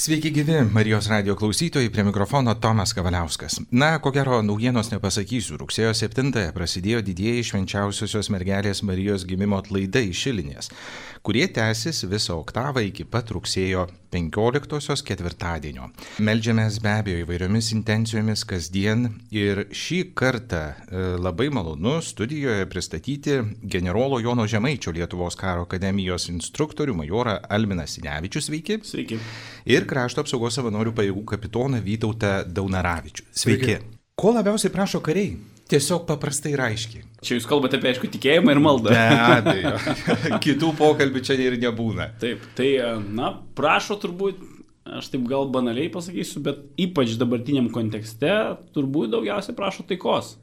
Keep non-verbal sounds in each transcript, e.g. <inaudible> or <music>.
Sveiki gyvi Marijos radio klausytojai, prie mikrofono Tomas Kavaliauskas. Na, ko gero, naujienos nepasakysiu. Rugsėjo 7-ąją prasidėjo didieji švenčiausiosios mergelės Marijos gimimo atlaidai šilinės, kurie tęsis visą oktavą iki pat rugsėjo 15-osios ketvirtadienio. Meldžiamės be abejo įvairiomis intencijomis kasdien ir šį kartą e, labai malonu studijoje pristatyti generolo Jono Žemaičio Lietuvos karo akademijos instruktorių majorą Alminą Sinevičius. Sveiki. Sveiki. Ir krašto apsaugos savanorių pajėgų kapitoną Vytautą Daunaravičių. Sveiki. Sveiki. Ko labiausiai prašo kariai? Tiesiog paprastai ir aiškiai. Čia jūs kalbate apie, aišku, tikėjimą ir maldą. Be abejo. <laughs> Kitų pokalbių čia ir nebūna. Taip, tai, na, prašo turbūt, aš taip gal banaliai pasakysiu, bet ypač dabartiniam kontekste turbūt daugiausiai prašo taikos.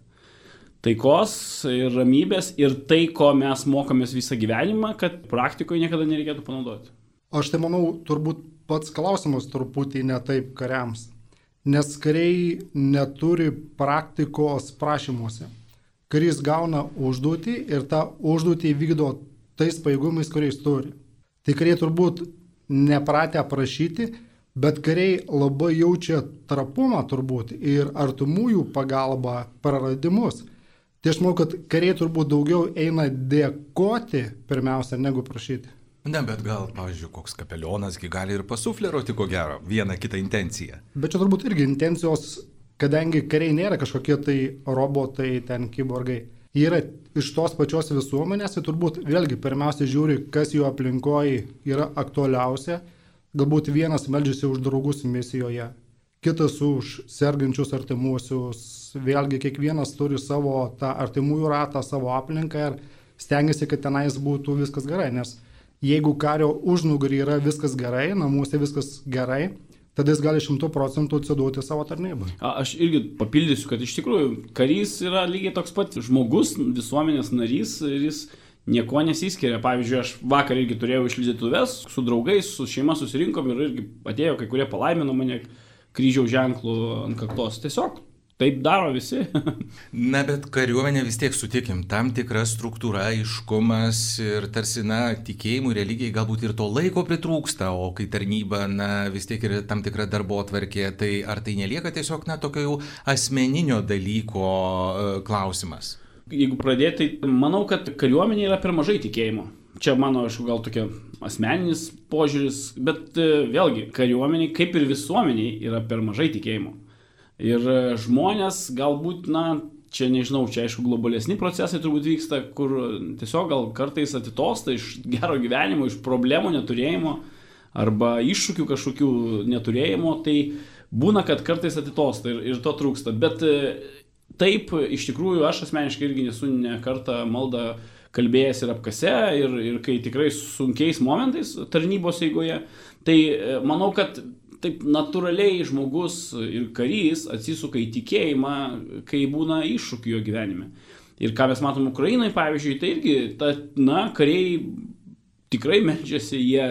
Taikos ir ramybės ir tai, ko mes mokomės visą gyvenimą, kad praktikoje niekada nereikėtų panaudoti. Aš tai manau, turbūt pats klausimas truputį ne taip kariams, nes kariai neturi praktikos prašymuose. Karys gauna užduotį ir tą užduotį vykdo tais paėgumais, kuriais turi. Tai kariai turbūt nepratę prašyti, bet kariai labai jaučia trapumą turbūt ir artimųjų pagalbą praradimus. Tai aš manau, kad kariai turbūt daugiau eina dėkoti pirmiausia negu prašyti. Ne, bet gal, pavyzdžiui, koks kapelionasgi gali ir pasufleruoti, ko gero, vieną kitą intenciją. Bet čia turbūt irgi intencijos, kadangi kariai nėra kažkokie tai robotai, ten kiborgai. Jie yra iš tos pačios visuomenės, tai turbūt vėlgi pirmiausia žiūri, kas jų aplinkoje yra aktualiausia. Galbūt vienas meldžiasi už draugus misijoje, kitas už sergančius artimuosius. Vėlgi kiekvienas turi savo tą artimųjų ratą, savo aplinką ir stengiasi, kad tenais būtų viskas gerai, nes jeigu kario užnugarį yra viskas gerai, namuose viskas gerai, tada jis gali šimtų procentų atsiduoti savo tarnybai. Aš irgi papildysiu, kad iš tikrųjų karys yra lygiai toks pat žmogus, visuomenės narys ir jis nieko nesiskiria. Pavyzdžiui, aš vakar irgi turėjau išlydytuvės, su draugais, su šeima susirinkom ir irgi atėjo kai kurie palaimino mane kryžiaus ženklų ant kaktos. Tiesiog Taip daro visi. <laughs> na, bet kariuomenė vis tiek sutikim, tam tikra struktūra, aiškumas ir tarsi, na, tikėjimų, religijai galbūt ir to laiko pritrūksta, o kai tarnyba, na, vis tiek yra tam tikra darbo atvarkė, tai ar tai nelieka tiesiog, na, tokio jau asmeninio dalyko uh, klausimas? Jeigu pradėti, tai manau, kad kariuomenė yra per mažai tikėjimo. Čia mano, aš gal tokia asmeninis požiūris, bet uh, vėlgi, kariuomeniai, kaip ir visuomeniai, yra per mažai tikėjimo. Ir e, žmonės galbūt, na, čia nežinau, čia aišku globalesni procesai turbūt vyksta, kur tiesiog gal kartais atitosta iš gero gyvenimo, iš problemų neturėjimo arba iššūkių kažkokių neturėjimo, tai būna, kad kartais atitosta ir, ir to trūksta. Bet e, taip, iš tikrųjų, aš asmeniškai irgi nesu ne kartą maldą kalbėjęs ir apkase, ir, ir kai tikrai sunkiais momentais tarnybos eigoje, tai e, manau, kad taip natūraliai žmogus ir karys atsisuka į tikėjimą, kai būna iššūkių jo gyvenime. Ir ką mes matom Ukrainai, pavyzdžiui, tai irgi, ta, na, kariai tikrai medžiasi, jie,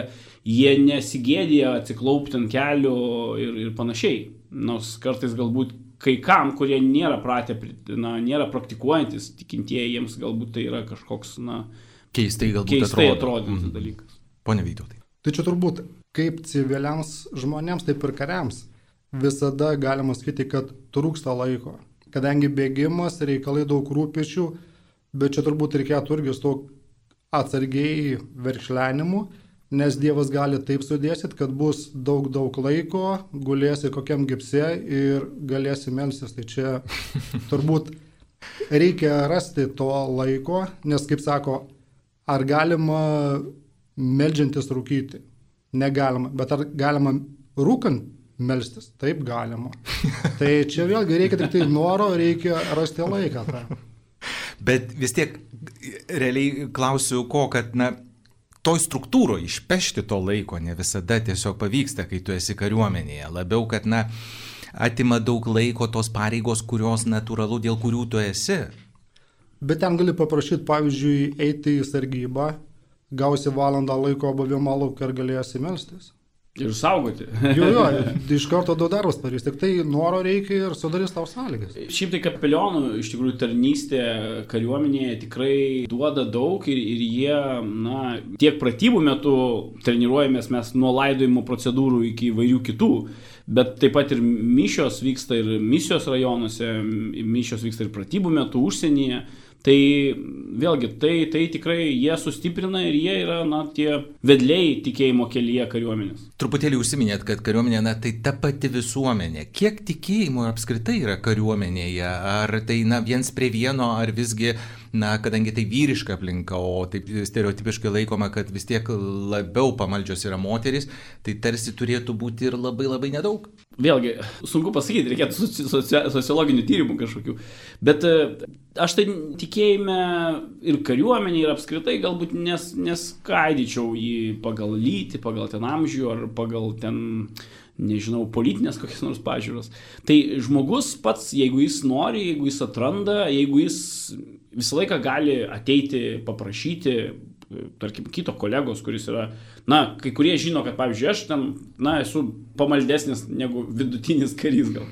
jie nesigėdė atsiklaupti ant kelių ir, ir panašiai. Nors kartais galbūt kai kam, kurie nėra pratę, na, nėra praktikuojantis tikintieji, jiems galbūt tai yra kažkoks, na, keistai galbūt keistai atrodantis mm. dalykas. Pone Vytautai. Tai čia turbūt kaip civiliams žmonėms, taip ir kariams visada galima sakyti, kad trūksta laiko. Kadangi bėgimas, reikalai daug rūpešių, bet čia turbūt reikėtų irgi su to atsargiai verkšlenimu, nes Dievas gali taip sudėsit, kad bus daug daug laiko, gulėsi kokiam gipse ir galėsi melsis. Tai čia <laughs> turbūt reikia rasti to laiko, nes kaip sako, ar galima melžiantis rūkyti? Negalima. Bet ar galima rūkant melstis? Taip galima. tai čia vėlgi reikia tik tai noro, reikia rasti laiką. Ta. Bet vis tiek realiai klausiu ko, kad, na, toj struktūroje išpešti to laiko ne visada tiesiog pavyksta, kai tu esi kariuomenėje. Labiau, kad, na, atima daug laiko tos pareigos, kurios natūralu, dėl kurių tu esi. Bet ten gali paprašyti, pavyzdžiui, eiti į sargybą, gausi valandą laiko buvimo laukia ir galėsi melstis. Ir saugoti. Jo, jo, <laughs> iš karto du darbus padarys, tik tai noro reikia ir sudarys tau sąlygas. Šiaip tai kapelionų iš tikrųjų tarnystė kariuomenėje tikrai duoda daug ir, ir jie, na, tiek pratybų metu treniruojamės mes nuo laidojimo procedūrų iki įvairių kitų. Bet taip pat ir mišios vyksta ir misijos rajonuose, mišios vyksta ir pratybų metu užsienyje. Tai vėlgi, tai, tai tikrai jie sustiprina ir jie yra, na, tie vedliai tikėjimo kelyje kariuomenės. Truputėlį užsiminėt, kad kariuomenė, na, tai ta pati visuomenė. Kiek tikėjimo apskritai yra kariuomenėje? Ar tai, na, viens prie vieno, ar visgi, na, kadangi tai vyriška aplinka, o taip stereotipiškai laikoma, kad vis tiek labiau pamaldžios yra moteris, tai tarsi turėtų būti ir labai labai nedaug. Vėlgi, sunku pasakyti, reikėtų soci sociologinių tyrimų kažkokių. Bet aš tai tikėjime ir kariuomenė, ir apskritai galbūt nes, neskaidyčiau jį pagal lytį, pagal ten amžių ar pagal ten, nežinau, politinės kokias nors pažiūros. Tai žmogus pats, jeigu jis nori, jeigu jis atranda, jeigu jis visą laiką gali ateiti, paprašyti, tarkim, kito kolegos, kuris yra, na, kai kurie žino, kad, pavyzdžiui, aš ten, na, esu pamaldesnis negu vidutinis karys, gal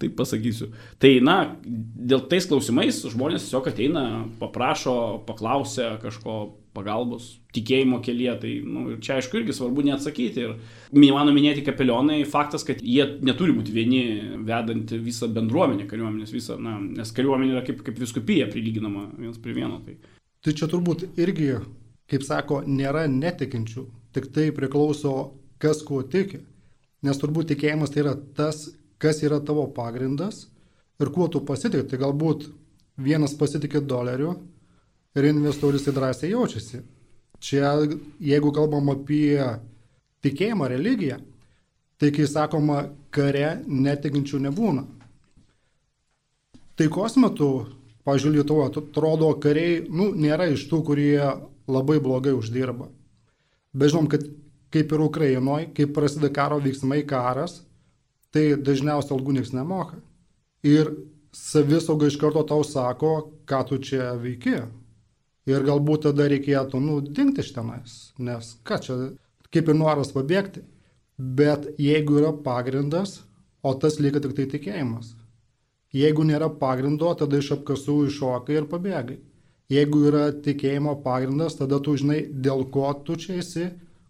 taip pasakysiu. Tai, na, dėl tais klausimais žmonės tiesiog ateina, paprašo, paklausia kažko pagalbos, tikėjimo kelyje, tai, nu, čia aišku irgi svarbu neatsakyti. Ir mano minėti kapelionai, faktas, kad jie neturi būti vieni vedant visą bendruomenę kariuomenės, visą, na, nes kariuomenė yra kaip, kaip viskupija prilyginama vienas prie vieno. Tai. tai čia turbūt irgi kaip sako, nėra netikinčių, tik tai priklauso, kas kuo tiki. Nes turbūt tikėjimas tai yra tas, kas yra tavo pagrindas ir kuo tu pasitikė. Tai galbūt vienas pasitikė doleriu ir investuolis į drąsiai jaučiasi. Čia, jeigu kalbam apie tikėjimą, religiją, tai kai sakoma, kare netikinčių nebūna. Taikos metu, pažiūrėjau, Lietuva, atrodo, kariai, nu, nėra iš tų, kurie labai blogai uždirba. Bet žinom, kad kaip ir Ukrainoje, kai prasideda karo veiksmai, karas, tai dažniausiai algų niekas nemoka. Ir savisauga iš karto tau sako, ką tu čia veiki. Ir galbūt tada reikėtų, nu, dingti iš tenais, nes ką čia, kaip ir noras pabėgti. Bet jeigu yra pagrindas, o tas lieka tik tai tikėjimas. Jeigu nėra pagrindo, tada iš apkasų iššokai ir pabėgai. Jeigu yra tikėjimo pagrindas, tada tu žinai, dėl ko tu čia esi,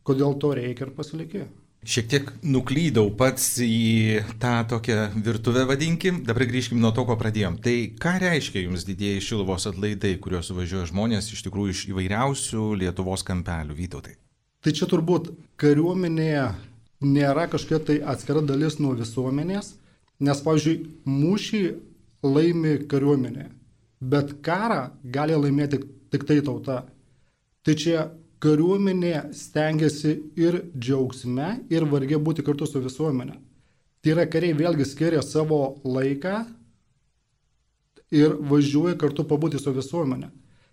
kodėl to reikia ir pasilikė. Šiek tiek nuklydau pats į tą tokią virtuvę, vadinkim, dabar grįžkim nuo to, ko pradėjom. Tai ką reiškia jums didėjai šiluvos atlaidai, kuriuos suvažiuoja žmonės iš tikrųjų iš įvairiausių Lietuvos kampelių, vytautai? Tai čia turbūt kariuomenėje nėra kažkokia tai atskira dalis nuo visuomenės, nes, pavyzdžiui, mūšį laimi kariuomenė. Bet karą gali laimėti tik tai tauta. Tai čia kariuomenė stengiasi ir džiaugsme, ir vargė būti kartu su visuomenė. Tai yra kariai vėlgi skiria savo laiką ir važiuoja kartu pabūti su visuomenė.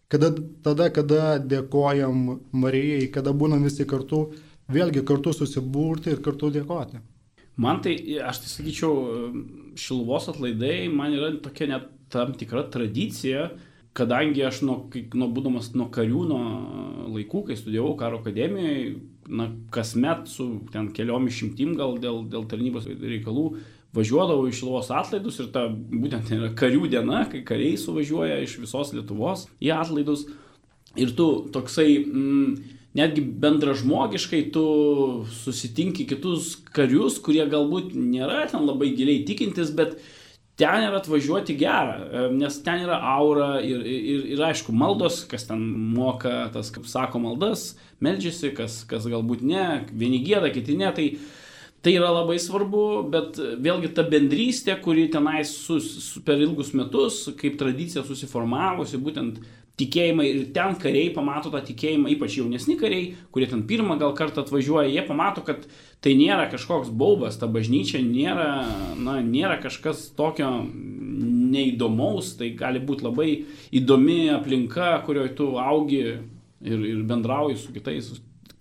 Kada, tada, kada dėkojam Marijai, kada būnam visi kartu, vėlgi kartu susibūrti ir kartu dėkoti. Man tai, aš tai sakyčiau, šilvos atlaidai man yra tokia net tam tikra tradicija, kadangi aš nuo, nuo būdamas nuo kariūno laikų, kai studijavau karo akademijoje, na, kasmet su ten keliom išimtim gal dėl, dėl tarnybos reikalų važiuodavau iš Lietuvos atlaidus ir ta būtent yra karių diena, kai kariai suvažiuoja iš visos Lietuvos į atlaidus. Ir tu toksai, mm, netgi bendražmogiškai tu susitinki kitus karius, kurie galbūt nėra ten labai giliai tikintis, bet ten yra atvažiuoti gera, e, nes ten yra aura ir, ir, ir aišku, maldos, kas ten moka, tas, kaip sako, maldas, melžiasi, kas, kas galbūt ne, vieni gėda, kiti ne, tai, tai yra labai svarbu, bet vėlgi ta bendrystė, kuri tenais su, su, per ilgus metus, kaip tradicija susiformavusi, būtent tikėjimai ir ten kariai pamato tą tikėjimą, ypač jaunesni kariai, kurie ten pirmą gal kartą atvažiuoja, jie pamato, kad tai nėra kažkoks baubas, ta bažnyčia nėra, na, nėra kažkas tokio neįdomaus, tai gali būti labai įdomi aplinka, kurioje tu augi ir, ir bendrauji su kitais,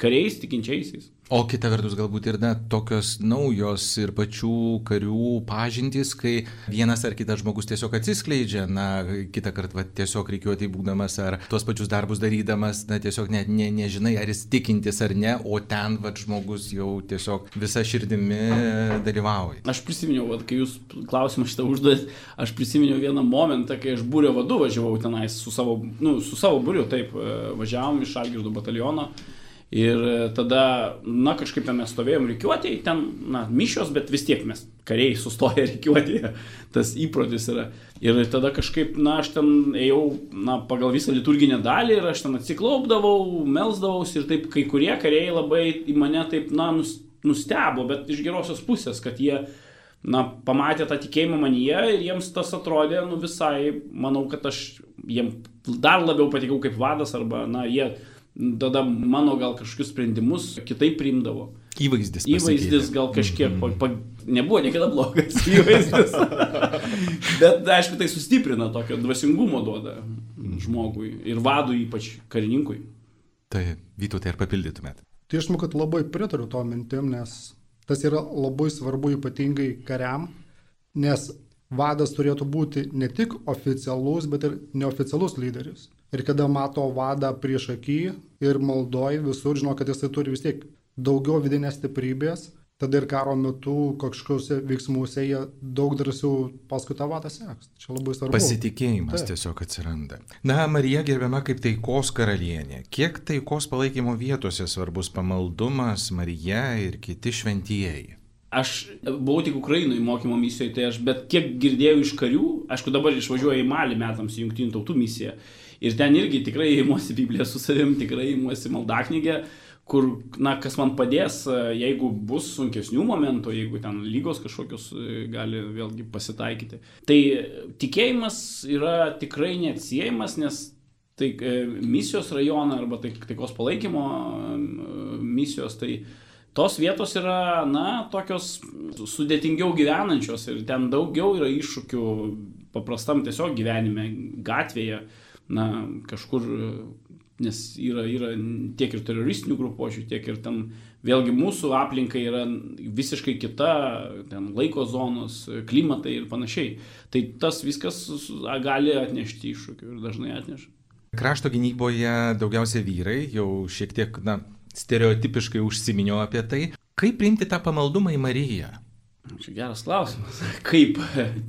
kariais tikinčiaisiais. O kita vertus galbūt ir net tokios naujos ir pačių karių pažintys, kai vienas ar kitas žmogus tiesiog atsiskleidžia, na, kitą kartą va, tiesiog reikiuotai būdamas ar tuos pačius darbus darydamas, na, tiesiog net ne, nežinai, ar jis tikintis ar ne, o ten va žmogus jau tiesiog visa širdimi dalyvauja. Aš prisiminiau, va, kai jūs klausimą šitą užduodėt, aš prisiminiau vieną momentą, kai aš būrio vadu važiavau tenais su savo, nu, su savo būriu, taip, važiavom iš Algirdo bataliono. Ir e, tada, na, kažkaip ten mes stovėjom reikiuotėjai, ten, na, mišios, bet vis tiek mes kariai <laughs> sustoja reikiuotėje, tas įprotis yra. Ir tada kažkaip, na, aš ten ėjau, na, pagal visą liturginę dalį ir aš ten atsiklaupdavau, melsdavausi ir taip kai kurie kariai labai į mane taip, na, nustebo, bet iš gerosios pusės, kad jie, na, pamatė tą tikėjimą manyje ir jiems tas atrodė, nu, visai, manau, kad aš jiems dar labiau patikau kaip vadas arba, na, jie tada mano gal kažkokius sprendimus kitaip priimdavo. Įvaizdis. Įvaizdis gal kažkiek, mm -hmm. pa, nebuvo niekada blogas <laughs> įvaizdis. Bet aišku, tai sustiprina tokio dvasingumo duoda žmogui ir vadui, ypač karininkui. Tai Vytų, tai ar papildytumėt? Tai aš manau, kad labai pritariu to mintim, nes tas yra labai svarbu ypatingai kariam, nes vadas turėtų būti ne tik oficialus, bet ir neoficialus lyderis ir kada mato vadą prieš akį ir maldoj visur, žino, kad jisai turi vis tiek daugiau vidinės stiprybės, tada ir karo metu kažkokiuose veiksmuose jie daug drąsiau paskui tą vadą seks. Čia labai svarbu. Pasitikėjimas Taip. tiesiog atsiranda. Na, Marija gerbiama kaip taikos karalienė. Kiek taikos palaikymo vietose svarbus pamaldumas Marija ir kiti šventieji? Aš buvau tik Ukrainoje mokymo misijoje, tai aš bet kiek girdėjau iš karių, aišku dabar išvažiuoju į Malį metams į Junktinių tautų misiją. Ir ten irgi tikrai įimuosi Bibliją su savim, tikrai įimuosi maldaknygę, kur, na, kas man padės, jeigu bus sunkesnių momentų, jeigu ten lygos kažkokios e, gali vėlgi pasitaikyti. Tai tikėjimas yra tikrai neatsiejamas, nes tai e, misijos rajoną arba tai, taikos palaikymo e, misijos, tai tos vietos yra, na, tokios sudėtingiau gyvenančios ir ten daugiau yra iššūkių paprastam tiesiog gyvenime, gatvėje na, kažkur, nes yra, yra tiek ir teroristinių grupuočių, tiek ir ten vėlgi mūsų aplinka yra visiškai kita, ten laiko zonos, klimatai ir panašiai. Tai tas viskas gali atnešti iššūkių ir dažnai atneša. Krašto gynyboje daugiausia vyrai, jau šiek tiek, na, stereotipiškai užsiminiau apie tai. Kaip priimti tą pamaldumą į Mariją? Čia geras klausimas. <laughs> Kaip?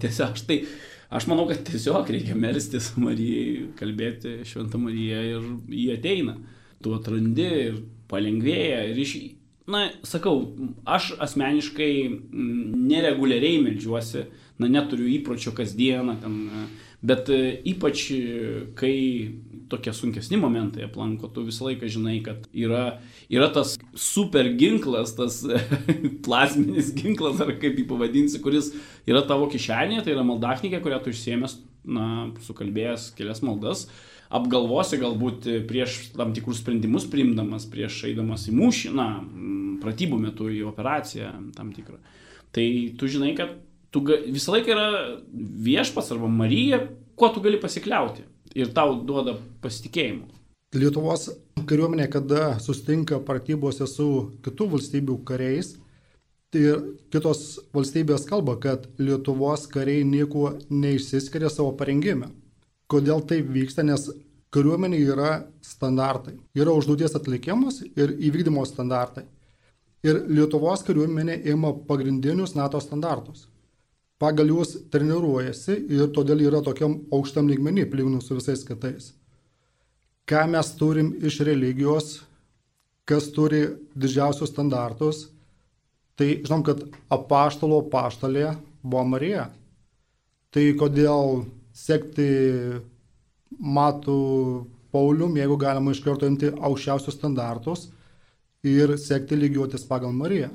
Tiesiog aš tai Aš manau, kad tiesiog reikia melstis Marijai, kalbėti Šventą Mariją ir jį ateina. Tu atrandi ir palengvėja. Ir iš... Na, sakau, aš asmeniškai nereguliariai melžiuosi, na, neturiu įpročio kasdieną, ten, bet ypač kai tokie sunkesni momentai aplanko, tu visą laiką žinai, kad yra, yra tas super ginklas, tas <laughs> plazminis ginklas, ar kaip jį pavadinsi, kuris yra tavo kišenėje, tai yra maldaknygė, kurią tu išsiemęs, na, sukalbėjęs kelias maldas, apgalvosi galbūt prieš tam tikrus sprendimus priimdamas, prieš eidamas į mūšį, na, pratybų metu į operaciją tam tikrą. Tai tu žinai, kad tu visą laiką yra viešpas arba Marija, kuo tu gali pasikliauti ir tau duoda pasitikėjimo. Lietuvos kariuomenė, kada sustinka pratybose su kitų valstybių kariais, tai kitos valstybės kalba, kad Lietuvos kariai nieko neišsiskiria savo parengime. Kodėl taip vyksta? Nes kariuomenė yra standartai. Yra užduoties atlikimas ir įvykdymo standartai. Ir Lietuvos kariuomenė ima pagrindinius NATO standartus pagal juos treniruojasi ir todėl yra tokiam aukštam lygmenį, lyginant su visais kitais. Ką mes turim iš religijos, kas turi didžiausius standartus, tai žinom, kad apaštalo paštalė buvo Marija. Tai kodėl sekti matų Paulium, jeigu galima iš karto imti aukščiausius standartus ir sekti lygiuotis pagal Mariją.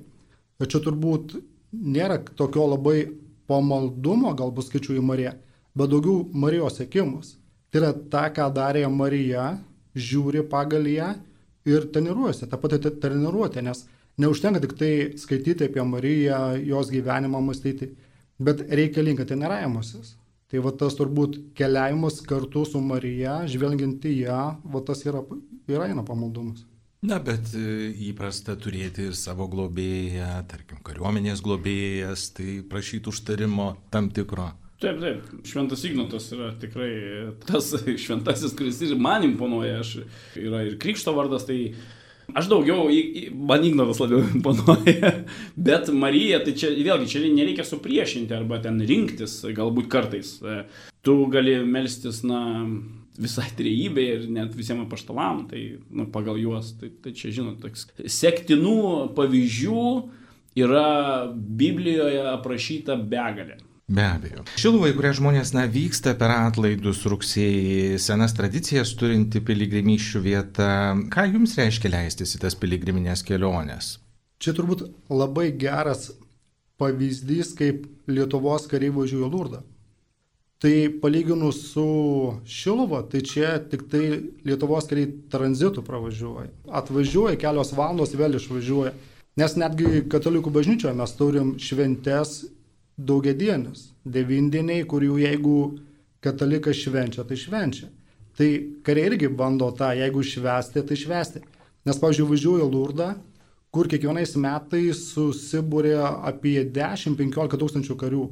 Ir čia turbūt nėra tokio labai pamaldumo, galbūt skaičiu į Mariją, bet daugiau Marijos sėkimus. Tai yra ta, ką darė Marija, žiūri pagal ją ir treniruojasi, tą patį treniruotę, nes neužtenka tik tai skaityti apie Mariją, jos gyvenimą mąstyti, bet reikalinga treniravimasis. Tai va tas turbūt keliavimas kartu su Marija, žvelgiant į ją, va tas yra, yra eina pamaldumas. Na, bet e, įprasta turėti ir savo globėją, tarkim, kariuomenės globėjas, tai prašyti užtarimo tam tikro. Taip, taip. Šventas Ignotas yra tikrai tas <laughs> šventasis, kuris ir man imponuoja. Aš, yra ir krikšto vardas, tai aš daugiau, man Ignotas labiau <laughs> imponuoja. Bet Marija, tai čia vėlgi, čia nereikia supriešinti arba ten rinktis, galbūt kartais. Tu gali melstis, na, visai trejybė ir net visiems apaštalam, tai nu, pagal juos, tai, tai čia žinot, toks sektinų pavyzdžių yra Biblijoje aprašyta begalė. Be abejo. Šiluvai, kurie žmonės na, vyksta per atlaidus rugsėjai, senas tradicijas turinti piligrimyščių vieta, ką jums reiškia leistis į tas piligriminės keliones? Čia turbūt labai geras pavyzdys, kaip Lietuvos kariai važiuoja Lurdą. Tai palyginus su Šiluva, tai čia tik tai Lietuvos kariai tranzitų pravažiuoja. Atvažiuoja kelios valandos, vėl išvažiuoja. Nes netgi katalikų bažnyčioje mes turim šventes daugiadienius, devindieniai, kurių jeigu katalikas švenčia, tai švenčia. Tai kariai irgi bando tą, jeigu švesti, tai švesti. Nes, pavyzdžiui, važiuoju Lurdą, kur kiekvienais metais susibūrė apie 10-15 tūkstančių karių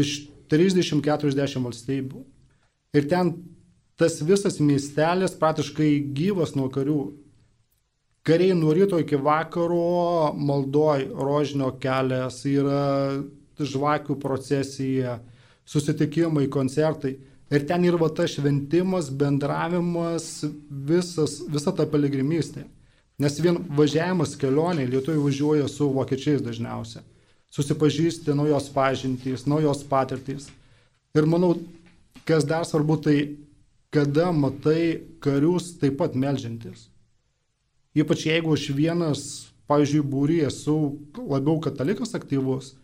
iš 30-40 valstybių. Ir ten tas visas miestelis praktiškai gyvas nuo karių. Kariai nuo ryto iki vakaro maldoj rožinio kelias, yra žvakių procesija, susitikimai, koncertai. Ir ten yra va tas šventimas, bendravimas, visas, visa ta piligrimystė. Nes vien važiavimas kelionė, lietuviai važiuoja su vokiečiais dažniausiai susipažįsti naujos pažintys, naujos patirtys. Ir manau, kas dar svarbu, tai kada matai karius taip pat melžiantis. Ypač jeigu aš vienas, pavyzdžiui, būry esu labiau katalikas aktyvus,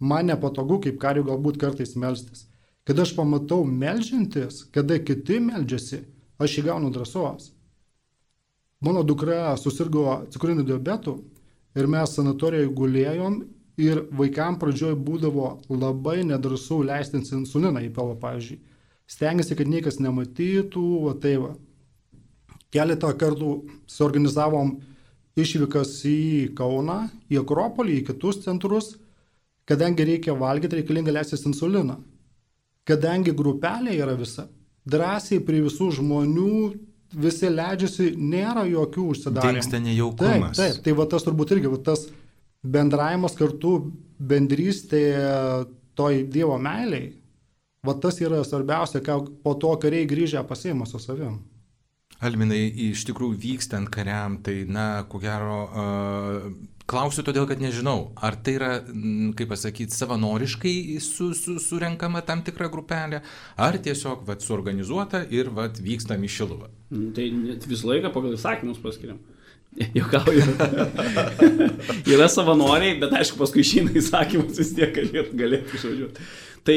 man nepatogu kaip kariu galbūt kartais melstis. Kada aš pamatau melžiantis, kada kiti melžiasi, aš įgaunu drąsos. Mano dukra susirgo cukriniu diabetu ir mes sanatorijoje gulėjom ir vaikam pradžioj būdavo labai nedrasu leistis insuliną į pelą, pavyzdžiui. Stengiasi, kad niekas nematytų, va tai va. Keletą kartų suorganizavom išvykas į Kauną, į Akropolį, į kitus centrus, kadangi reikia valgyti, reikalinga leistis insuliną. Kadangi grupelė yra visa, drąsiai prie visų žmonių visi leidžiasi, nėra jokių užsidarymų. Dingsta nejaukumas. Taip, taip, tai va tas turbūt irgi, va tas bendravimas kartu, bendrystė toj Dievo meiliai, va tas yra svarbiausia, ką po to kariai grįžę pasiima su savim. Alminai, iš tikrųjų vykstant kariam, tai, na, ko gero, uh, klausiu todėl, kad nežinau, ar tai yra, kaip pasakyti, savanoriškai su, su, surenkama tam tikra grupelė, ar tiesiog, vad, suorganizuota ir, vad, vykstam į Šiluvą. Tai visą laiką pagal įsakymus paskiriam. Jokauju. <laughs> yra savanoriai, bet aišku, paskui išeina įsakymas vis tiek galėtų, galėtų išvažiuoti. Tai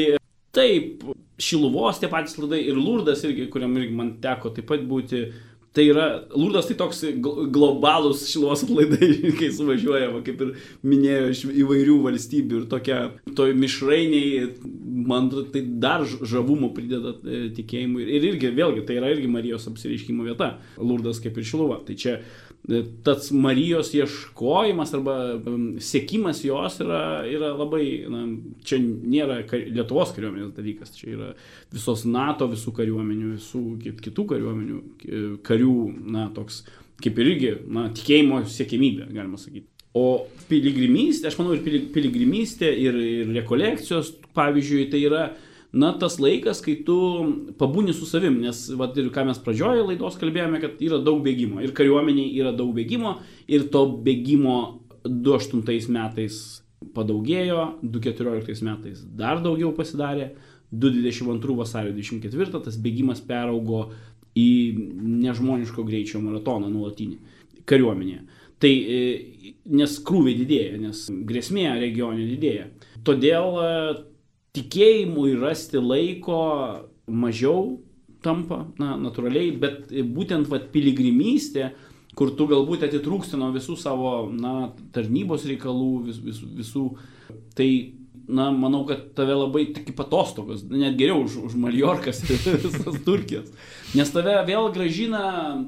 taip, Šiluvos tie patys laidai ir Lurdas irgi, kuriam irgi man teko taip pat būti. Tai yra, Lurdas tai toks globalus Šiluvos atlaidai, <laughs> kai suvažiuoja, va, kaip ir minėjo, iš įvairių valstybių ir tokia, toj mišrainiai, man tai dar žavumų prideda e, tikėjimui. Ir irgi, vėlgi, tai yra irgi Marijos apsireiškimo vieta, Lurdas kaip ir Šiluva. Tai čia tas Marijos ieškojimas arba sėkimas jos yra, yra labai, na, čia nėra Lietuvos kariuomenės dalykas, čia yra visos NATO, visų kariuomenių, visų kitų kariuomenių karių, na, toks kaip ir irgi, na, tikėjimo siekimybė, galima sakyti. O piligrimystė, aš manau, ir piligrimystė, ir, ir rekolekcijos, pavyzdžiui, tai yra na, tas laikas, kai tu pabūni su savim, nes, va, ir ką mes pradžioje laidos kalbėjome, kad yra daug bėgimo. Ir kariuomeniai yra daug bėgimo, ir to bėgimo 2008 metais padaugėjo, 2014 metais dar daugiau pasidarė, 2022 vasario 24 tas bėgimas peraugo į nežmoniško greičio maratoną nuolatinį kariuomenėje. Tai e, nes krūviai didėja, nes grėsmė regione didėja. Todėl e, tikėjimui rasti laiko mažiau tampa, na, natūraliai, bet būtent vat, piligrimystė, kur tu galbūt atitrūksti nuo visų savo, na, tarnybos reikalų, vis, vis, visų, tai na, manau, kad tave labai tik kaip atostogos, net geriau už, už Maljorkas ir <laughs> visas Turkijas. Nes tave vėl gražina,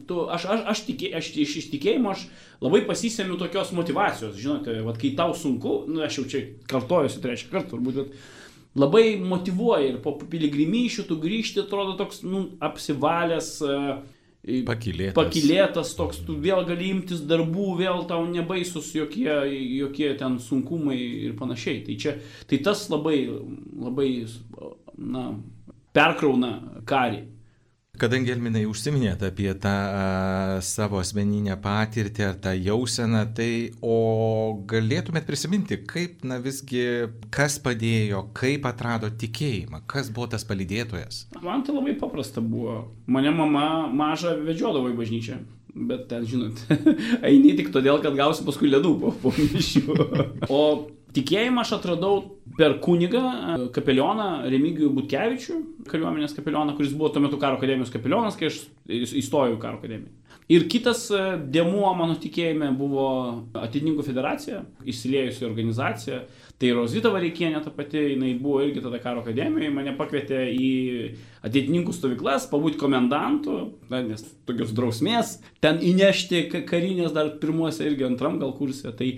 tu, aš, aš, aš, tikė, aš iš, iš tikėjimo aš labai pasisėmiu tokios motivacijos, žinote, vat, kai tau sunku, nu, aš jau čia kartojuosi trečią kartą turbūt, bet labai motivuoja ir po piligrimyšių tu grįžti, atrodo toks, nu, apsivalęs. Uh, Pakilėtas. Pakilėtas toks, tu vėl gali imtis darbų, vėl tau nebaisus jokie, jokie ten sunkumai ir panašiai. Tai, čia, tai tas labai, labai, na, perkrauna karį. Kadangi Elminai užsiminėt apie tą a, savo asmeninę patirtį ar tą jauseną, tai o galėtumėt prisiminti, kaip, na visgi, kas padėjo, kaip atrado tikėjimą, kas buvo tas palydėtojas? Man tai labai paprasta buvo. Mane mama mažą vedžiodavo į bažnyčią. Bet ten, žinot, <laughs> eini tik todėl, kad gausi paskui ledų po, po mišių. <laughs> O Tikėjimą aš atradau per kunigą, kapelioną Remigijų Butkevičių, kariuomenės kapelioną, kuris buvo tuo metu karo akademijos kapelionas, kai aš įstojau į karo akademiją. Ir kitas e, dėmuo mano tikėjime buvo Atitininkų federacija, įsiliejusi organizacija. Tai Rozita Vareikienė ta pati, jinai buvo irgi tada karo akademijoje, mane pakvietė į atitininkų stovyklas, pabūti komendantų, na, nes tokios drausmės, ten įnešti karinės dar pirmuose irgi antram gal kursė. Tai,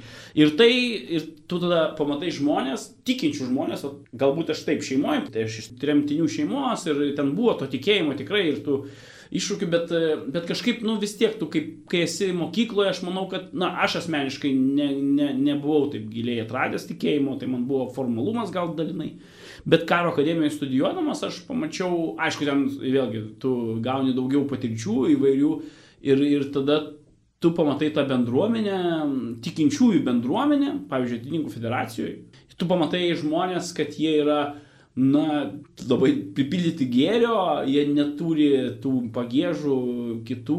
ir tai, ir tu tada pamatai žmonės, tikinčių žmonės, galbūt aš taip šeimoje, tai aš iš tremtinių šeimos ir ten buvo to tikėjimo tikrai ir tu iššūkių, bet, bet kažkaip, nu vis tiek, tu kaip, kai esi mokykloje, aš manau, kad, na, aš asmeniškai ne, ne, nebuvau taip giliai atradęs tikėjimo, tai man buvo formalumas gal dalinai. Bet karo akademijoje studijuodamas aš pamačiau, aišku, ten vėlgi tu gauni daugiau patirčių įvairių ir, ir tada tu pamatai tą bendruomenę, tikinčiųjų bendruomenę, pavyzdžiui, Atininkų federacijoje. Tu pamatai žmonės, kad jie yra na, labai pripildyti gėrio, jie neturi tų pagėžų, kitų,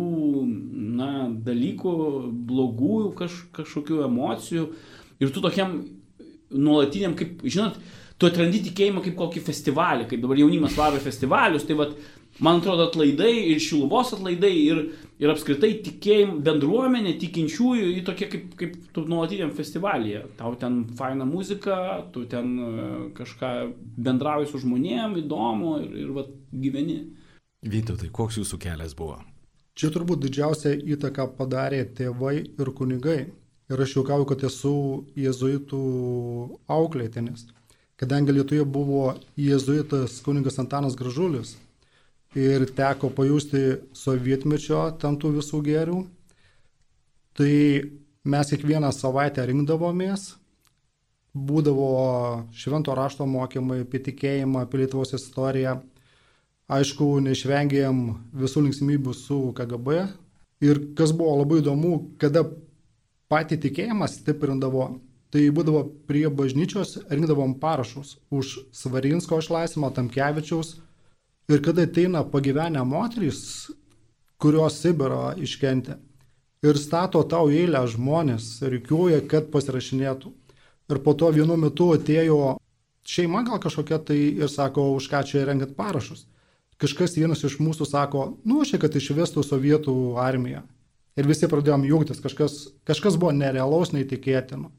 na, dalykų, blogų kaž, kažkokių emocijų. Ir tu tokiam nuolatiniam, kaip, žinot, tu atrandi tikėjimą kaip kokį festivalį, kaip dabar jaunimas varo festivalius, tai vad man atrodo, atlaidai ir šiluvos atlaidai ir, ir apskritai tikėjim bendruomenė, tikinčiųjų, į tokie kaip, kaip tu nuolatiniam festivalyje. Tau ten faina muzika, tu ten e, kažką bendrauji su žmonėm, įdomu ir, ir va, gyveni. Vytautai, koks jūsų kelias buvo? Čia turbūt didžiausia įtaka padarė tėvai ir kunigai. Ir aš juokauju, kad esu jėzuitų auklėtinis. Kadangi Lietuvoje buvo jėzuitas kunigas Antanas Gražulis, ir teko pajusti sovietmečio tam tų visų gėrių. Tai mes kiekvieną savaitę rinkdavomės, būdavo švento rašto mokymai apie tikėjimą, apie Lietuvos istoriją. Aišku, neišvengėm visų linksmybių su KGB. Ir kas buvo labai įdomu, kada patį tikėjimą stiprindavo, tai būdavo prie bažnyčios rinkdavom parašus už Svarinsko išlaisvimą, Tamkevičiaus, Ir kada ateina pagyvenę moterys, kurios Sibirą iškentė, ir stato tau eilę žmonės, reikiuoja, kad pasirašinėtų. Ir po to vienu metu atėjo šeima gal kažkokia tai ir sako, už ką čia rengiat parašus. Kažkas vienas iš mūsų sako, nu, šiek kad išvestų sovietų armiją. Ir visi pradėjom jungtis, kažkas, kažkas buvo nerealaus, neįtikėtino.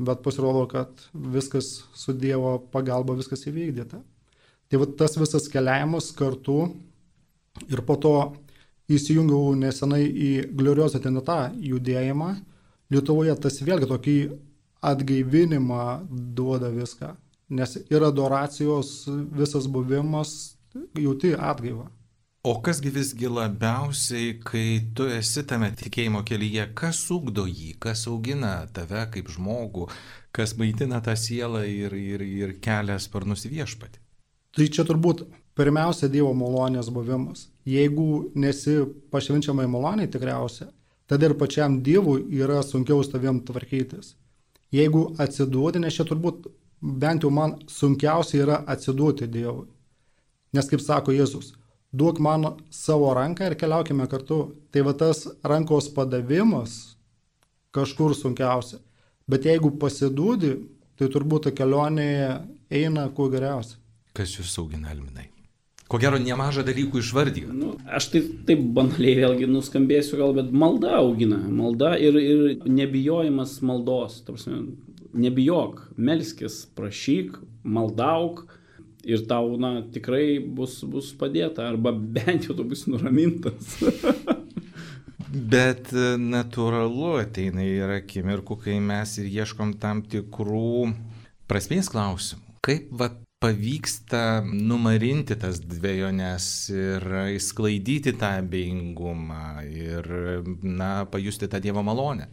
Bet pasirodo, kad viskas su Dievo pagalba, viskas įvykdyta. Tai va tas visas keliavimas kartu ir po to įsijungiau nesenai į Gloriozą Tenetą judėjimą. Lietuvoje tas vėlgi tokį atgaivinimą duoda viską, nes ir adoracijos visas buvimas jauti atgaivą. O kasgi visgi labiausiai, kai tu esi tame tikėjimo kelyje, kas ugdo jį, kas augina tave kaip žmogų, kas maitina tą sielą ir, ir, ir kelia sparnus viešpatį? Tai čia turbūt pirmiausia Dievo malonės buvimas. Jeigu nesi pašvenčiamai maloniai tikriausia, tada ir pačiam Dievui yra sunkiau su tavim tvarkytis. Jeigu atsiduodi, nes čia turbūt bent jau man sunkiausia yra atsiduoti Dievui. Nes kaip sako Jėzus, duok man savo ranką ir keliaukime kartu. Tai va tas rankos padavimas kažkur sunkiausia. Bet jeigu pasiduodi, tai turbūt ta kelionė eina kuo geriausia. Kas jūs augina, Alminai? Ko gero, nemažą dalykų išvardijo. Nu, aš tai taip banaliai vėlgi nuskambėsiu gal, bet malda augina. Malda ir, ir nebijojimas maldos. Tarsi, nebijok, melskis, prašyk, maldauk ir tau, na, tikrai bus, bus padėta, arba bent jau tu bus nuramintas. <laughs> Bet e, natūralu ateina ir akimirkų, kai mes ir ieškom tam tikrų prasmės klausimų. Kaip va, pavyksta numarinti tas dviejonės ir įsklaidyti tą abejingumą ir, na, pajusti tą Dievo malonę?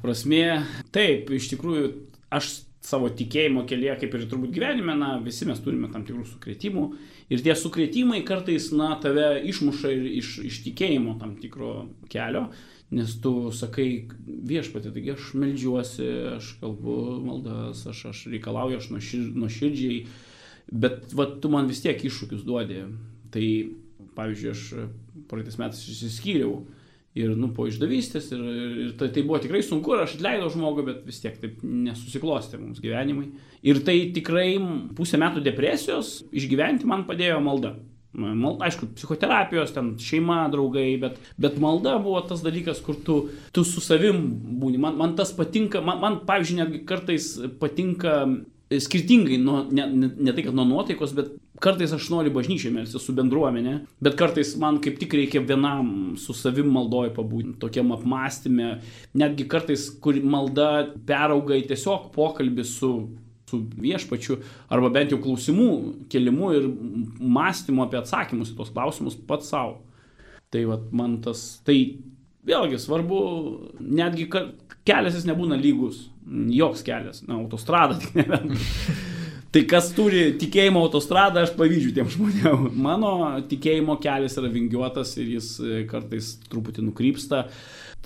Prasmė, taip, iš tikrųjų, aš savo tikėjimo kelyje, kaip ir turbūt gyvenime, na, visi mes turime tam tikrų sukretimų. Ir tie sukretimai kartais, na, tave išmuša ir iš, iš tikėjimo tam tikro kelio, nes tu sakai viešpatė, taigi aš melžiuosi, aš kalbu maldas, aš, aš reikalauju, aš nuoširdžiai, bet va, tu man vis tiek iššūkius duodi. Tai, pavyzdžiui, aš praeitais metais išsiskyriau ir, nu, po išdavystės ir, ir tai, tai buvo tikrai sunku ir aš atleidau žmogų, bet vis tiek taip nesusiklostė mums gyvenimai. Ir tai tikrai pusę metų depresijos išgyventi man padėjo malda. Mal, aišku, psichoterapijos, ten šeima, draugai, bet, bet malda buvo tas dalykas, kur tu, tu su savim būni. Man, man tas patinka, man, man, pavyzdžiui, netgi kartais patinka skirtingai, nuo, ne, ne, ne tai kad nuo nuotaikos, bet kartais aš noriu bažnyčiai melsti su bendruomenė, bet kartais man kaip tik reikia vienam su savim maldoje pabūti, tokiam apmąstymė, netgi kartais, kur malda perauga į tiesiog pokalbį su su viešpačiu, arba bent jau klausimų kelimu ir mąstymu apie atsakymus į tos klausimus pats savo. Tai vat, man tas, tai vėlgi svarbu, netgi kelias jis nebūna lygus, joks kelias, na, autostrada tik nebent. <laughs> Tai kas turi tikėjimo autostradą, aš pavydžiu tiem žmonėm. Mano tikėjimo kelias yra vingiuotas ir jis e, kartais truputį nukrypsta.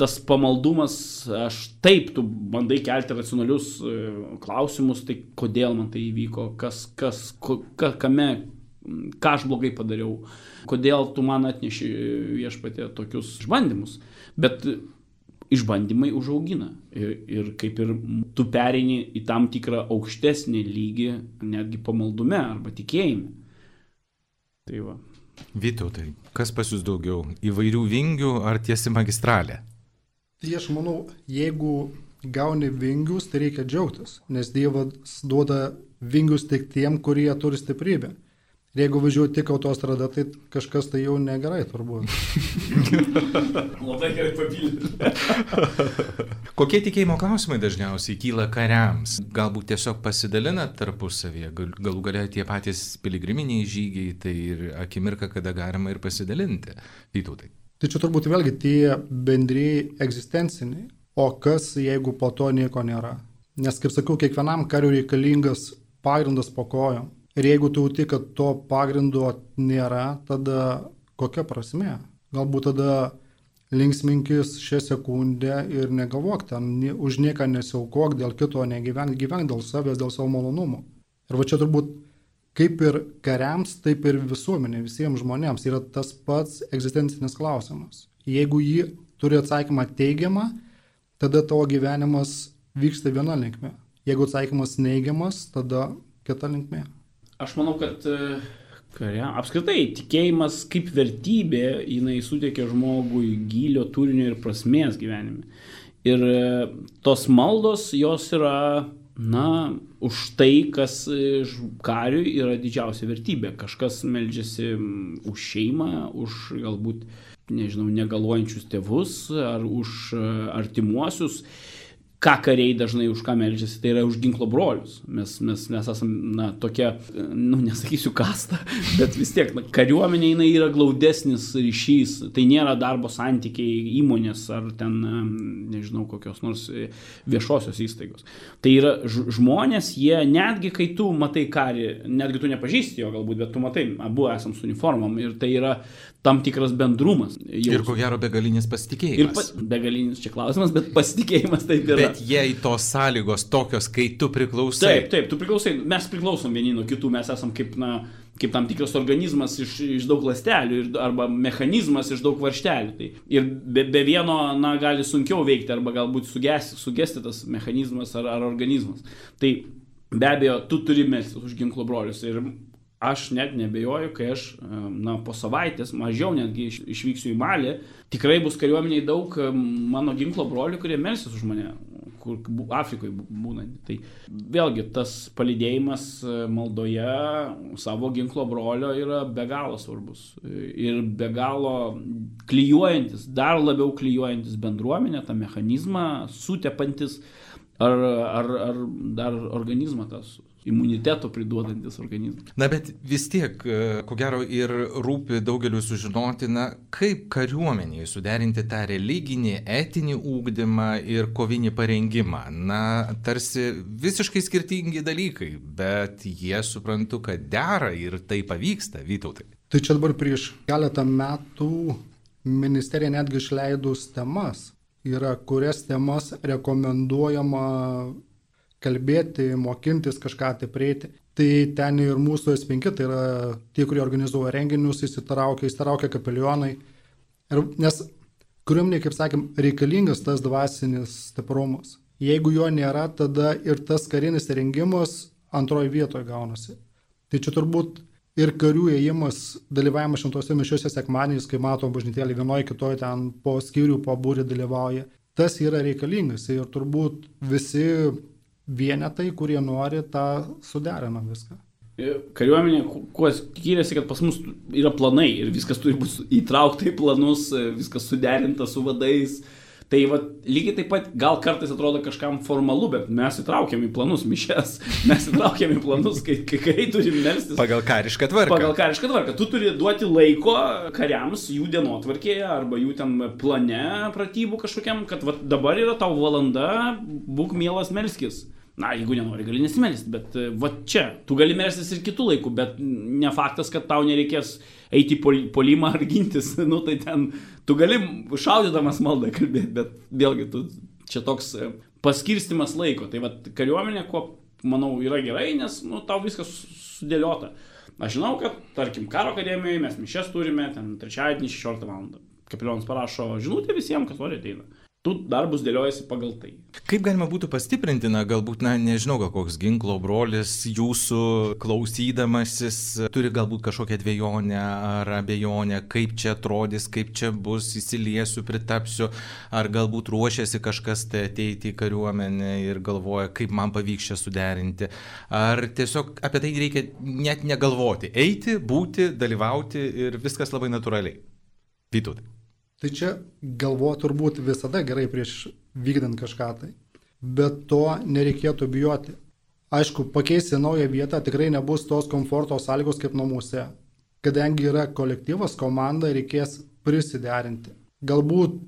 Tas pamaldumas, aš taip, tu bandai kelti racionalius e, klausimus, tai kodėl man tai įvyko, kas, kas, ka, kame, ką aš blogai padariau, kodėl tu man atneši viešpatė tokius išbandymus. Bet išbandymai užaugina. Ir, ir kaip ir tu pereini į tam tikrą aukštesnį lygį, netgi pamaldume arba tikėjime. Tai va. Vytautai, kas pas jūs daugiau? Įvairių vingių ar tiesi magistralė? Tai aš manau, jeigu gauni vingius, tai reikia džiaugtis, nes Dievas duoda vingius tik tiem, kurie turi stiprybę. Ir jeigu važiuoju tik autostrada, tai kažkas tai jau negerai turbūt. <laughs> Labai gerai papildyti. <laughs> Kokie tikėjimo klausimai dažniausiai kyla kariams? Galbūt tiesiog pasidalina tarpusavėje, gal, galų galia tie patys piligriminiai žygiai, tai ir akimirka, kada galima ir pasidalinti. Vytautai. Tai čia turbūt vėlgi tie bendrėjai egzistenciniai. O kas, jeigu po to nieko nėra? Nes, kaip sakau, kiekvienam kariui reikalingas pagrindas po kojom. Ir jeigu tu jauti, kad to pagrindo nėra, tada kokia prasme? Galbūt tada linksminkis šią sekundę ir negalvok ten, už nieką nesiaukok, dėl kito negyvenk, gyvenk dėl savęs, dėl savo malonumų. Ir va čia turbūt kaip ir kariams, taip ir visuomenė, visiems žmonėms yra tas pats egzistencinis klausimas. Jeigu jį turi atsakymą teigiamą, tada tavo gyvenimas vyksta viena linkme. Jeigu atsakymas neigiamas, tada kita linkme. Aš manau, kad e, kare, apskritai tikėjimas kaip vertybė, jinai suteikia žmogui gilio turinio ir prasmės gyvenime. Ir e, tos maldos, jos yra, na, už tai, kas e, kariui yra didžiausia vertybė. Kažkas meldžiasi už šeimą, už galbūt, nežinau, negaluojančius tėvus ar už artimuosius ką kariai dažnai už ką melžiasi, tai yra už ginklo brolius. Mes, mes, mes esame, na, tokia, nu, nesakysiu kasta, <laughs> bet vis tiek, na, kariuomenė jinai yra glaudesnis ryšys, tai nėra darbo santykiai įmonės ar ten, nežinau, kokios nors viešosios įstaigos. Tai yra žmonės, jie netgi kai tu matai karį, netgi tu nepažįsti jo galbūt, bet tu matai, abu esam su uniformom ir tai yra tam tikras bendrumas. Jaus. Ir ko gero begalinis pasitikėjimas. Ir pa, begalinis čia klausimas, bet pasitikėjimas taip yra. Bet jei tos sąlygos tokios, kai tu priklausai. Taip, taip, tu priklausai, mes priklausom vieni nuo kitų, mes esam kaip, na, kaip tam tikras organizmas iš, iš daug lastelių ir, arba mechanizmas iš daug varštelių. Tai, ir be, be vieno, na, gali sunkiau veikti arba galbūt sugesti, sugesti tas mechanizmas ar, ar organizmas. Tai be abejo, tu turi melstis už ginklo brolius. Ir aš net nebejoju, kai aš, na, po savaitės, mažiau netgi iš, išvyksiu į Malį, tikrai bus kariuomeniai daug mano ginklo brolių, kurie melsis už mane, kur Afrikoje būnantį. Tai vėlgi tas palidėjimas e, maldoje savo ginklo brolio yra be galo svarbus ir be galo klyjuojantis, dar labiau klyjuojantis bendruomenę, tą mechanizmą, sutepantis ar, ar, ar dar organizmą tas imuniteto priduodantis organizmas. Na, bet vis tiek, e, ko gero, ir rūpi daugeliu sužinoti, na, kaip kariuomeniai suderinti tą religinį, etinį ūkdymą ir kovinį parengimą. Na, tarsi visiškai skirtingi dalykai, bet jie suprantu, kad dera ir tai pavyksta, Vytautai. Tai čia dabar prieš keletą metų ministerija netgi išleidus temas, yra kurias temas rekomenduojama kalbėti, mokintis kažką tai prieiti. Tai ten ir mūsų S5, tai yra tie, kurie organizuoja renginius, įsitraukia, įsitraukia kapelionai. Ir, nes kariuomeniai, kaip sakėm, reikalingas tas dvasinis stiprumas. Jeigu jo nėra, tada ir tas karinis rengimas antroji vietoje gaunasi. Tai čia turbūt ir karių ėjimas, dalyvavimas šimtose mišiuose sekmaniais, kai matom bažnytėlį vienoje kitoje ten po skyrių, po būrį dalyvauja, tas yra reikalingas ir turbūt visi vienetai, kurie nori, tą suderina viską. Kariuomenė, kuo skiriasi, kad pas mus yra planai ir viskas turi būti įtraukta į planus, viskas suderinta su vadais. Tai va, lygiai taip pat gal kartais atrodo kažkam formalu, bet mes įtraukiam į planus mišes, mes įtraukiam į planus, kai, kai kariai turi melstis. Pagal karišką tvarką. Pagal karišką tvarką. Tu turi duoti laiko kariams jų dienotvarkėje arba jų ten plane pratybų kažkokiam, kad va, dabar yra tau valanda, būk mielas melskis. Na, jeigu nenori, gali nesimelsti, bet e, va čia, tu gali melstis ir kitų laikų, bet ne faktas, kad tau nereikės eiti į polimą ar gintis, <laughs> nu tai ten, tu gali šaudydamas maldą kalbėti, bet vėlgi, tu, čia toks e, paskirstimas laiko, tai va kariuomenė, ko manau yra gerai, nes, nu, tau viskas sudėliota. Aš žinau, kad, tarkim, karo akademijoje mes mišes turime, ten trečiadienį 16 val. Kapelionas parašo žinutę visiems, kas nori ateina tų darbus dėliojasi pagal tai. Kaip galima būtų pastiprinti, na, galbūt, na, nežinau, gal koks ginklo brolis jūsų klausydamasis turi galbūt kažkokią dviejonę ar abejonę, kaip čia atrodys, kaip čia bus, įsiliesiu, pritapsiu, ar galbūt ruošiasi kažkas tai ateiti į kariuomenę ir galvoja, kaip man pavyks čia suderinti, ar tiesiog apie tai reikia net negalvoti, eiti, būti, dalyvauti ir viskas labai natūraliai. Vytautai. Tai čia galvo turbūt visada gerai prieš vykdant kažką tai. Bet to nereikėtų bijoti. Aišku, pakeisti naują vietą tikrai nebus tos komforto sąlygos kaip namuose. Kadangi yra kolektyvas, komanda, reikės prisiderinti. Galbūt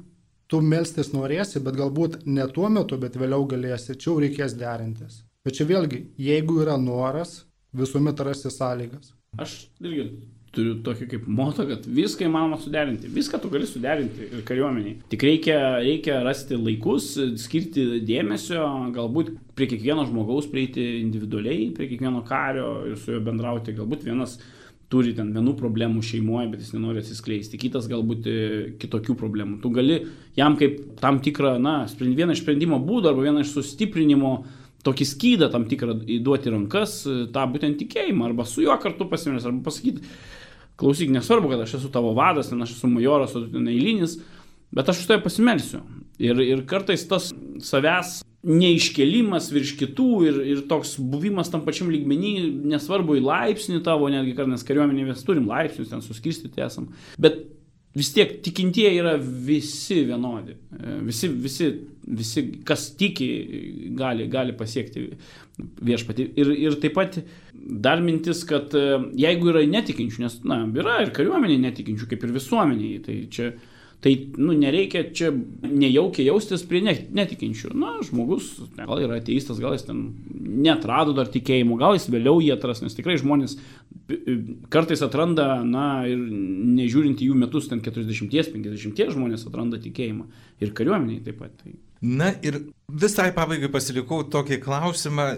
tu melstis norėsi, bet galbūt ne tuo metu, bet vėliau galėsi, čia jau reikės derintis. Bet čia vėlgi, jeigu yra noras, visuomet rasti sąlygas. Aš irgi turiu tokį kaip moto, kad viską įmanoma suderinti. Viską tu gali suderinti ir kariuomeniai. Tik reikia, reikia rasti laikus, skirti dėmesio, galbūt prie kiekvieno žmogaus prieiti individualiai, prie kiekvieno kario ir su juo bendrauti. Galbūt vienas turi ten vienų problemų šeimoje, bet jis nenori atsiskleisti, kitas galbūt e, kitokių problemų. Tu gali jam kaip tam tikrą, na, vieną iš sprendimo būdų arba vieną iš sustiprinimo tokį skydą tam tikrą įduoti rankas, e, tą būtent tikėjimą, arba su juo kartu pasimės, arba pasakyti, klausyk, nesvarbu, kad aš esu tavo vadas, ten aš esu majoras, o tu ten eilinis, bet aš už tai pasimelsiu. Ir, ir kartais tas savęs neiškelimas virš kitų ir, ir toks buvimas tam pačiam lygmenį, nesvarbu į laipsnį tavo, netgi kartais kariuomenė mes turim laipsnius, ten suskirstyti esam, bet vis tiek tikintieji yra visi vienodi. Visi, visi, visi kas tiki, gali, gali pasiekti viešpatį. Ir, ir taip pat dar mintis, kad jeigu yra netikinčių, nes, na, yra ir kariuomenė netikinčių, kaip ir visuomeniai, tai čia Tai nu, nereikia čia nejaukiai jaustis prie netikinčių. Na, žmogus gal yra ateistas, gal jis ten netrado dar tikėjimų, gal jis vėliau jį atras, nes tikrai žmonės kartais atranda, na, ir nežiūrint į jų metus, ten 40-50 žmonės atranda tikėjimą. Ir kariuomeniai taip pat. Tai. Na ir visai pabaigai pasilikau tokį klausimą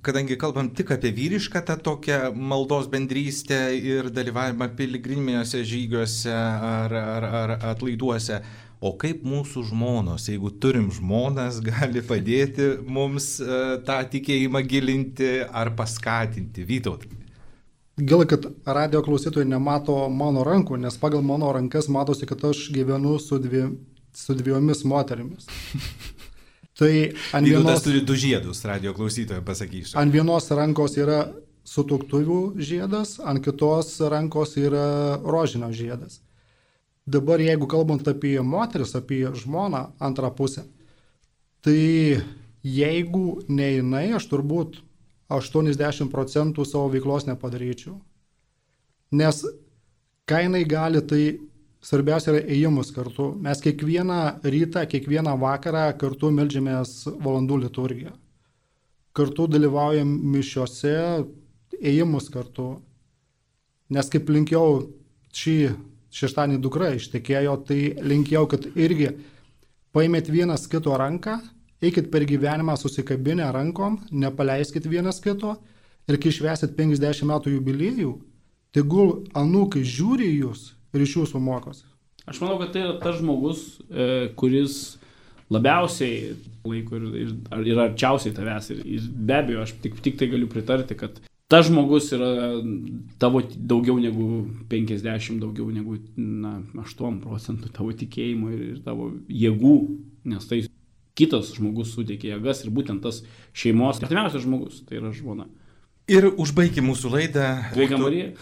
kadangi kalbam tik apie vyrišką tą tokią maldos bendrystę ir dalyvavimą piligriminiuose žygiuose ar, ar, ar atlaiduose, o kaip mūsų žmonos, jeigu turim žmonas, gali padėti mums uh, tą tikėjimą gilinti ar paskatinti. Vytaut. Gal, kad radio klausytojai nemato mano rankų, nes pagal mano rankas matosi, kad aš gyvenu su, dvi, su dviejomis moterimis. <laughs> Tai ant vienos, turi du žiedus, radio klausytojai pasakysiu. ant vienos rankos yra sutuktuvių žiedas, ant kitos rankos yra rožinio žiedas. Dabar jeigu kalbant apie moteris, apie žmoną antrą pusę, tai jeigu ne jinai, aš turbūt 80 procentų savo veiklos nepadaryčiau. Nes ką jinai gali, tai svarbiausia yra ėjimus kartu. Mes kiekvieną rytą, kiekvieną vakarą kartu melžiamės valandų liturgiją. Kartu dalyvaujam mišiuose, ėjimus kartu. Nes kaip linkiau šį šeštadienį dukra ištekėjo, tai linkėjau, kad irgi paimėt vienas kito ranką, eikit per gyvenimą susikabinę rankom, nepaleiskit vienas kito ir kai švesit 50 metų jubiliejų, tegul anūkai žiūri jūs ir iš jūsų mokosi. Aš manau, kad tai yra tas žmogus, e, kuris labiausiai laiko ir, ir, ir arčiausiai tavęs. Ir, ir be abejo, aš tik, tik tai galiu pritarti, kad tas žmogus yra tavo daugiau negu 50, daugiau negu na, 8 procentų tavo tikėjimo ir, ir tavo jėgų, nes tai kitas žmogus suteikia jėgas ir būtent tas šeimos, artimiausias žmogus, tai yra žmona. Ir užbaigime mūsų laidą. Sveika Būtų- Marija.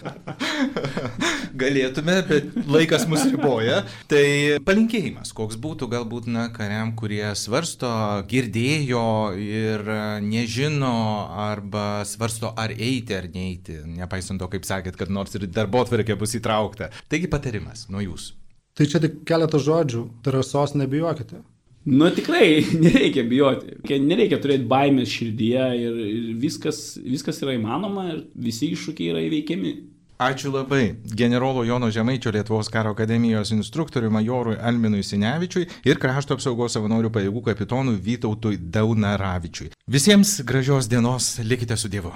<laughs> Galėtume, bet laikas mus riboja. Tai palinkėjimas, koks būtų galbūt na, kariam, kurie svarsto, girdėjo ir e, nežino, arba svarsto, ar eiti ar neiti, nepaisant to, kaip sakėt, kad nors ir darbo atvarkė bus įtraukta. Taigi patarimas nuo jūsų. Tai čia tik keletas žodžių, drąsos nebijokite. Nu tikrai <laughs> nereikia bijoti, nereikia turėti baimės širdyje ir, ir viskas, viskas yra įmanoma ir visi iššūkiai yra įveikiami. Ačiū labai generolo Jono Žemaičio Lietuvos karo akademijos instruktoriui majorui Alminui Sinevičiui ir krašto apsaugos savanorių pajėgų kapitonui Vytautui Daunaravičiui. Visiems gražios dienos, likite su Dievu.